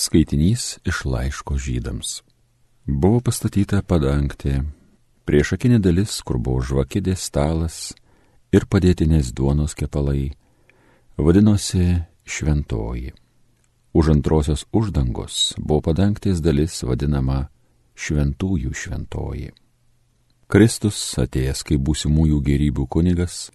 Skaitinys iš laiško žydams. Buvo pastatyta padangtė, priešakinė dalis, kur buvo žvakidės stalas ir padėtinės duonos kepalai, vadinosi šventoji. Už antrosios uždangos buvo padangtės dalis vadinama šventųjų šventoji. Kristus atėjęs kaip būsimųjų gerybių kunigas,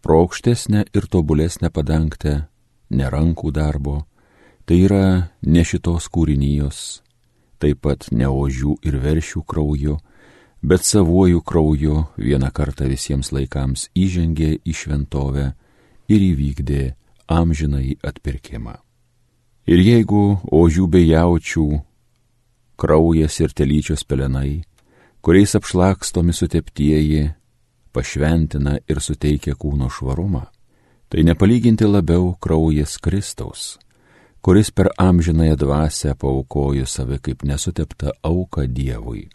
pro aukštesnę ir tobulesnę padangtę, nerankų darbo, tai yra ne šitos kūrinijos, taip pat ne ožių ir veršių krauju, bet savuoju krauju vieną kartą visiems laikams įžengė į šventovę ir įvykdė amžinai atpirkimą. Ir jeigu ožių bei jaučių kraujas ir telyčios pelenai, kuriais apšlakstomi suteptieji, pašventina ir suteikia kūno švarumą, tai nepalyginti labiau kraujas Kristaus, kuris per amžinąją dvasę paukojo save kaip nesutepta auka Dievui,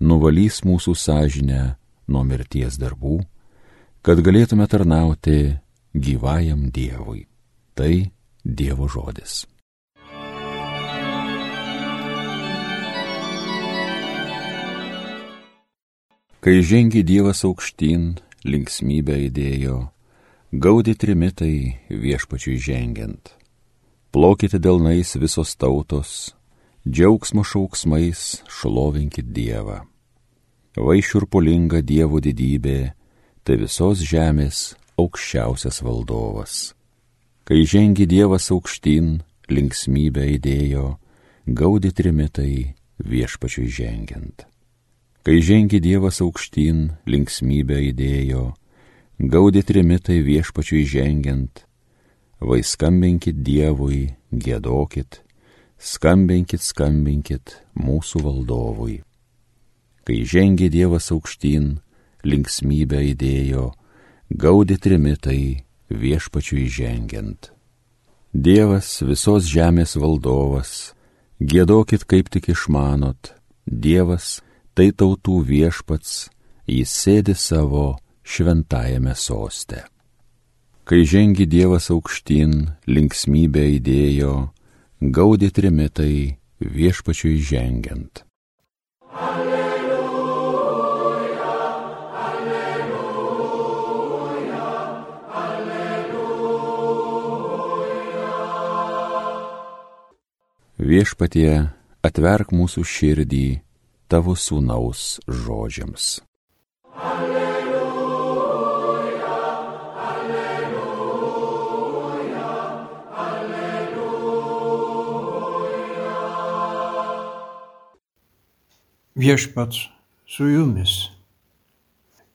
nuvalys mūsų sąžinę nuo mirties darbų, kad galėtume tarnauti gyvajam Dievui. Tai Dievo žodis. Kai žengi Dievas aukštyn, linksmybę įdėjo, gaudi trimitai viešpačiui žengiant. Plokite delnais visos tautos, džiaugsmo šauksmais šlovinkit Dievą. Vaišurpulinga Dievo didybė, tai visos žemės aukščiausias valdovas. Kai žengi Dievas aukštyn, linksmybę įdėjo, gaudi trimitai viešpačiui žengiant. Kai žengi Dievas aukštyn, linksmybę įdėjo, gaudi trimitai viešpačiui žengiant, vai skambinkit Dievui, gėdokit, skambinkit, skambinkit mūsų valdovui. Kai žengė Dievas aukštyn, linksmybę įdėjo, gaudi trimitai viešpačiui žengiant. Dievas visos žemės valdovas, gėdokit kaip tik išmanot, Dievas tai tautų viešpats, jis sėdi savo šventajame soste. Kai žengi Dievas aukštyn, linksmybę įdėjo, gaudė trimitai viešpačiui žengiant. Alleluja, alleluja, alleluja. Viešpatie atverk mūsų širdį tavo sūnaus žodžiams. Viešpats su jumis.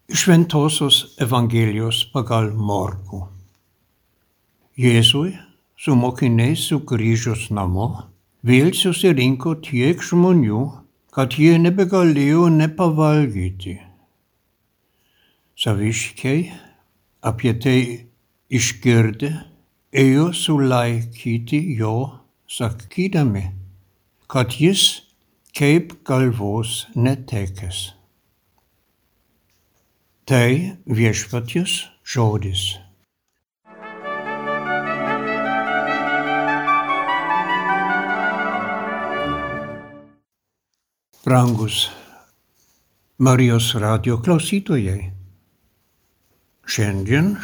Šventosios Evangelijos pagal Morku. Jėzui su mokiniais sugrįžus namo vėl susirinko tiek žmonių, kad jie nebegalėjo nepavalgyti. Saviškiai apie tai išgirdę ėjo sulaikyti jo, sakydami, kad jis kaip galvos netekęs. Tai viešpaties žodis. Brangus Marijos radio klausytojai. Šiandien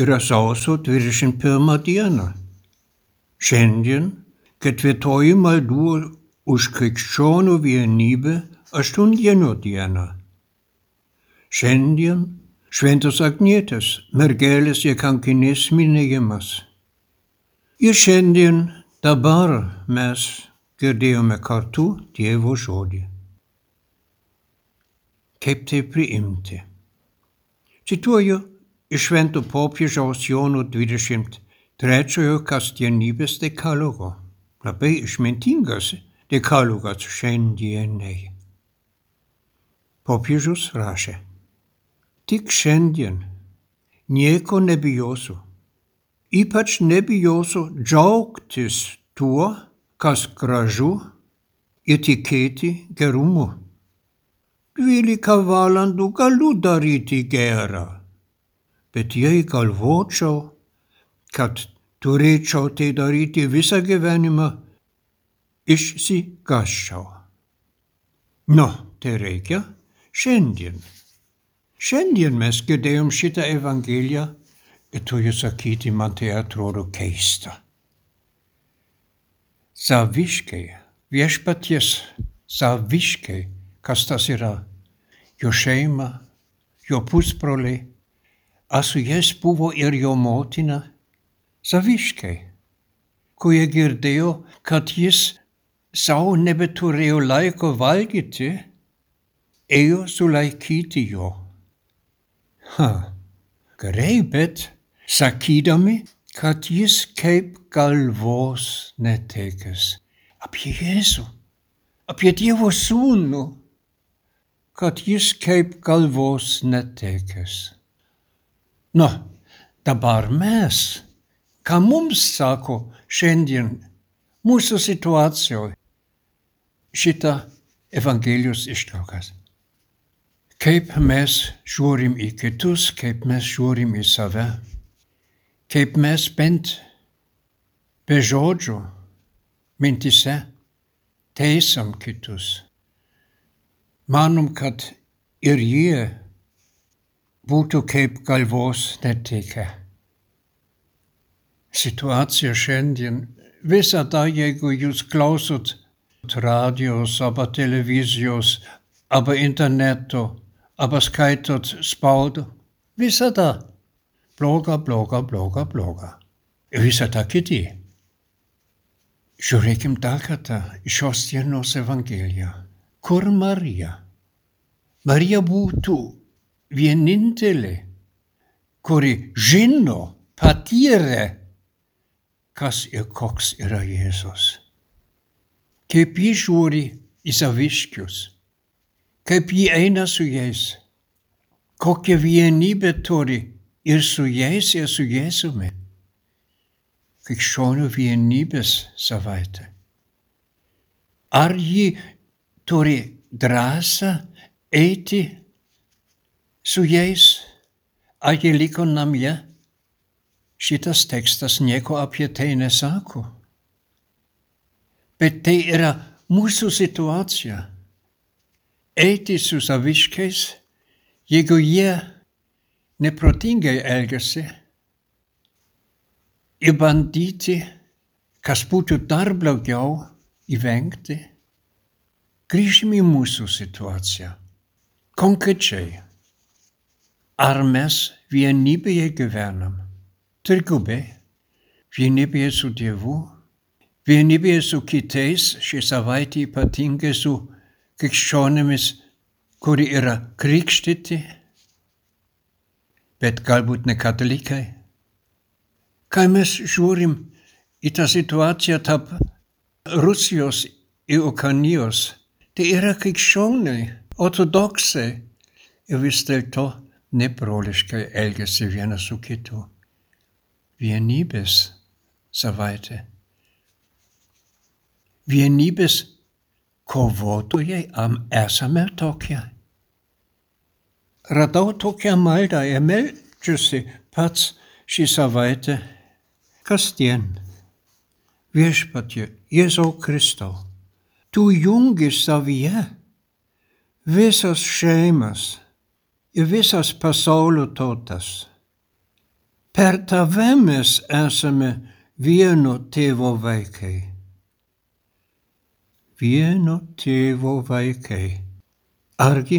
yra sausio 21 diena. Šiandien ketvirtoji maldų už krikščionių vienybę aštuondienio dieną. Šiandien šventas Agnietės, mergelės ir kankinės minėjimas. Ir šiandien dabar mes girdėjome kartu Dievo žodį. Kaip tai priimti? Cituoju iš Švento popiežiaus Jono 23 kasdienybės dekalogo. Labai išmintingas dekalogas šiandieniai. Popiežius rašė, tik šiandien nieko nebijosiu, ypač nebijosiu džiaugtis tuo, kas gražu ir tikėti gerumu. Dvylika valandų galiu daryti gerą, bet jei galvočiau, kad turėčiau tai daryti visą gyvenimą, išsigaščiau. Nu, tai reikia šiandien. Šiandien mes girdėjom šitą evangeliją ir turiu sakyti, man tai atrodo keista. Saviškai, viešpaties saviškai, kas tas yra, jo šeima, jo pusbroliai, a su jais buvo ir jo motina, saviškai, kurie girdėjo, kad jis savo nebeturėjo laiko valgyti, ėjo sulaikyti jo. Ha, gerai, bet sakydami, kad jis kaip galvos netekęs apie Jėzų, apie Dievo sūnų, kad jis kaip galvos netekęs. Nu, dabar mes, ką mums sako šiandien mūsų situacijoje šitą Evangelijos ištraukas. Kaip mes žiūrim į kitus, kaip mes žiūrim į save kaip mes bent be žodžių mintise teisam kitus. Manom, kad ir jie būtų kaip galvos netikę. Situacija šiandien visada, jeigu jūs klausot radijos arba televizijos arba interneto arba skaitot spaudą, visada bloga, bloga, bloga, bloga. Ir visą tą kitį. Žiūrėkim dar kartą šios dienos Evangeliją. Kur Marija? Marija būtų vienintelė, kuri žino, patyrė, kas ir koks yra Jėzus. Kaip ji žiūri į saviškius, kaip ji eina su jais, kokią vienybę turi ir su jais, ir su Jėzumi. Krikščionių vienybės savaitė. Ar ji turi drąsą eiti su jais, ar jie liko namie? Šitas tekstas nieko apie tai nesako. Bet tai yra mūsų situacija. Eiti su saviškiais, jeigu jie neprotingai elgiasi ir bandyti, kas būtų dar blogiau, įvengti, grįžime į mūsų situaciją. Konkrečiai, ar mes vienybėje gyvenam, trigubai, vienybėje su Dievu, vienybėje su kitais, šį savaitę ypatingai su krikščionėmis, kuri yra krikštyti, bet galbūt ne katalikai. Kai mes žiūrim į tą situaciją tarp Rusijos ir Ukrainijos, tai yra krikščioniai, ortodoksai ir vis dėlto nebroliškai elgesi vienas su kitu. Vienybės savaitė. Vienybės kovotojai am esame tokie radau tokią maldą ir meldžiuosi pats šį savaitę kasdien. Viešpatie, Jėzau Kristau, tu jungi savyje visas šeimas ir visas pasaulio tautas. Per tave mes esame vieno tėvo vaikai. Vieno tėvo vaikai. Argi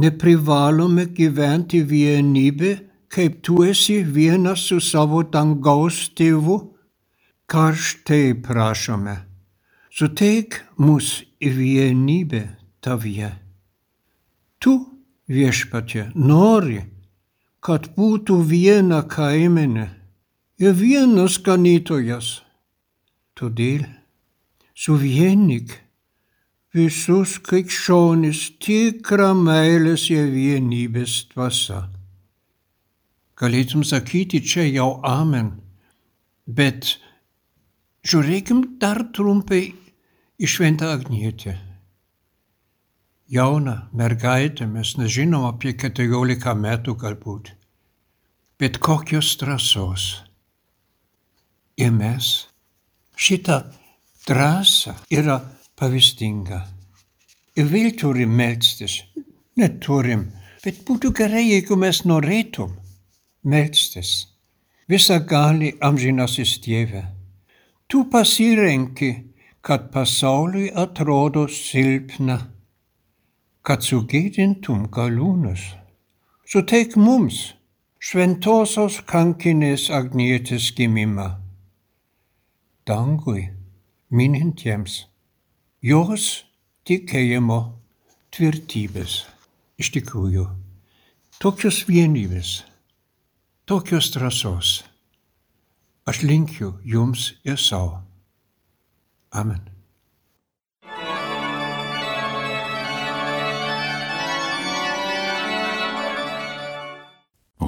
neprivalome gyventi vienybė, kaip tu esi vienas su savo dangaus tėvu, karštai prašome, suteik mus į vienybę tavyje. Tu, viešpatė, nori, kad būtų viena kaimenė ir vienas ganytojas. Todėl suvienik visus krikščionis tikra meilės ir vienybės dvasia. Galėtum sakyti čia jau amen, bet žiūrėkim dar trumpai į šventą Agnietę. Jauna mergaitė, mes nežinom apie 14 metų galbūt, bet kokios drąsos. Ir mes šitą Drąsa yra pavyzdinga. Ir vėl turim melstis. Neturim, bet būtų gerai, jeigu mes norėtum melstis. Visa gali amžinasis Dieve. Tu pasirenki, kad pasauliui atrodo silpna, kad sugėdintum galūnus. Suteik mums šventosios kankinės Agnietės gimimą. Dangui minintiems jos tikėjimo tvirtybės. Iš tikrųjų, tokios vienybės, tokios drąsos aš linkiu jums ir savo. Amen.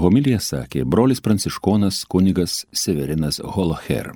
Homilija sakė brolis pranciškonas kunigas Severinas Holoher.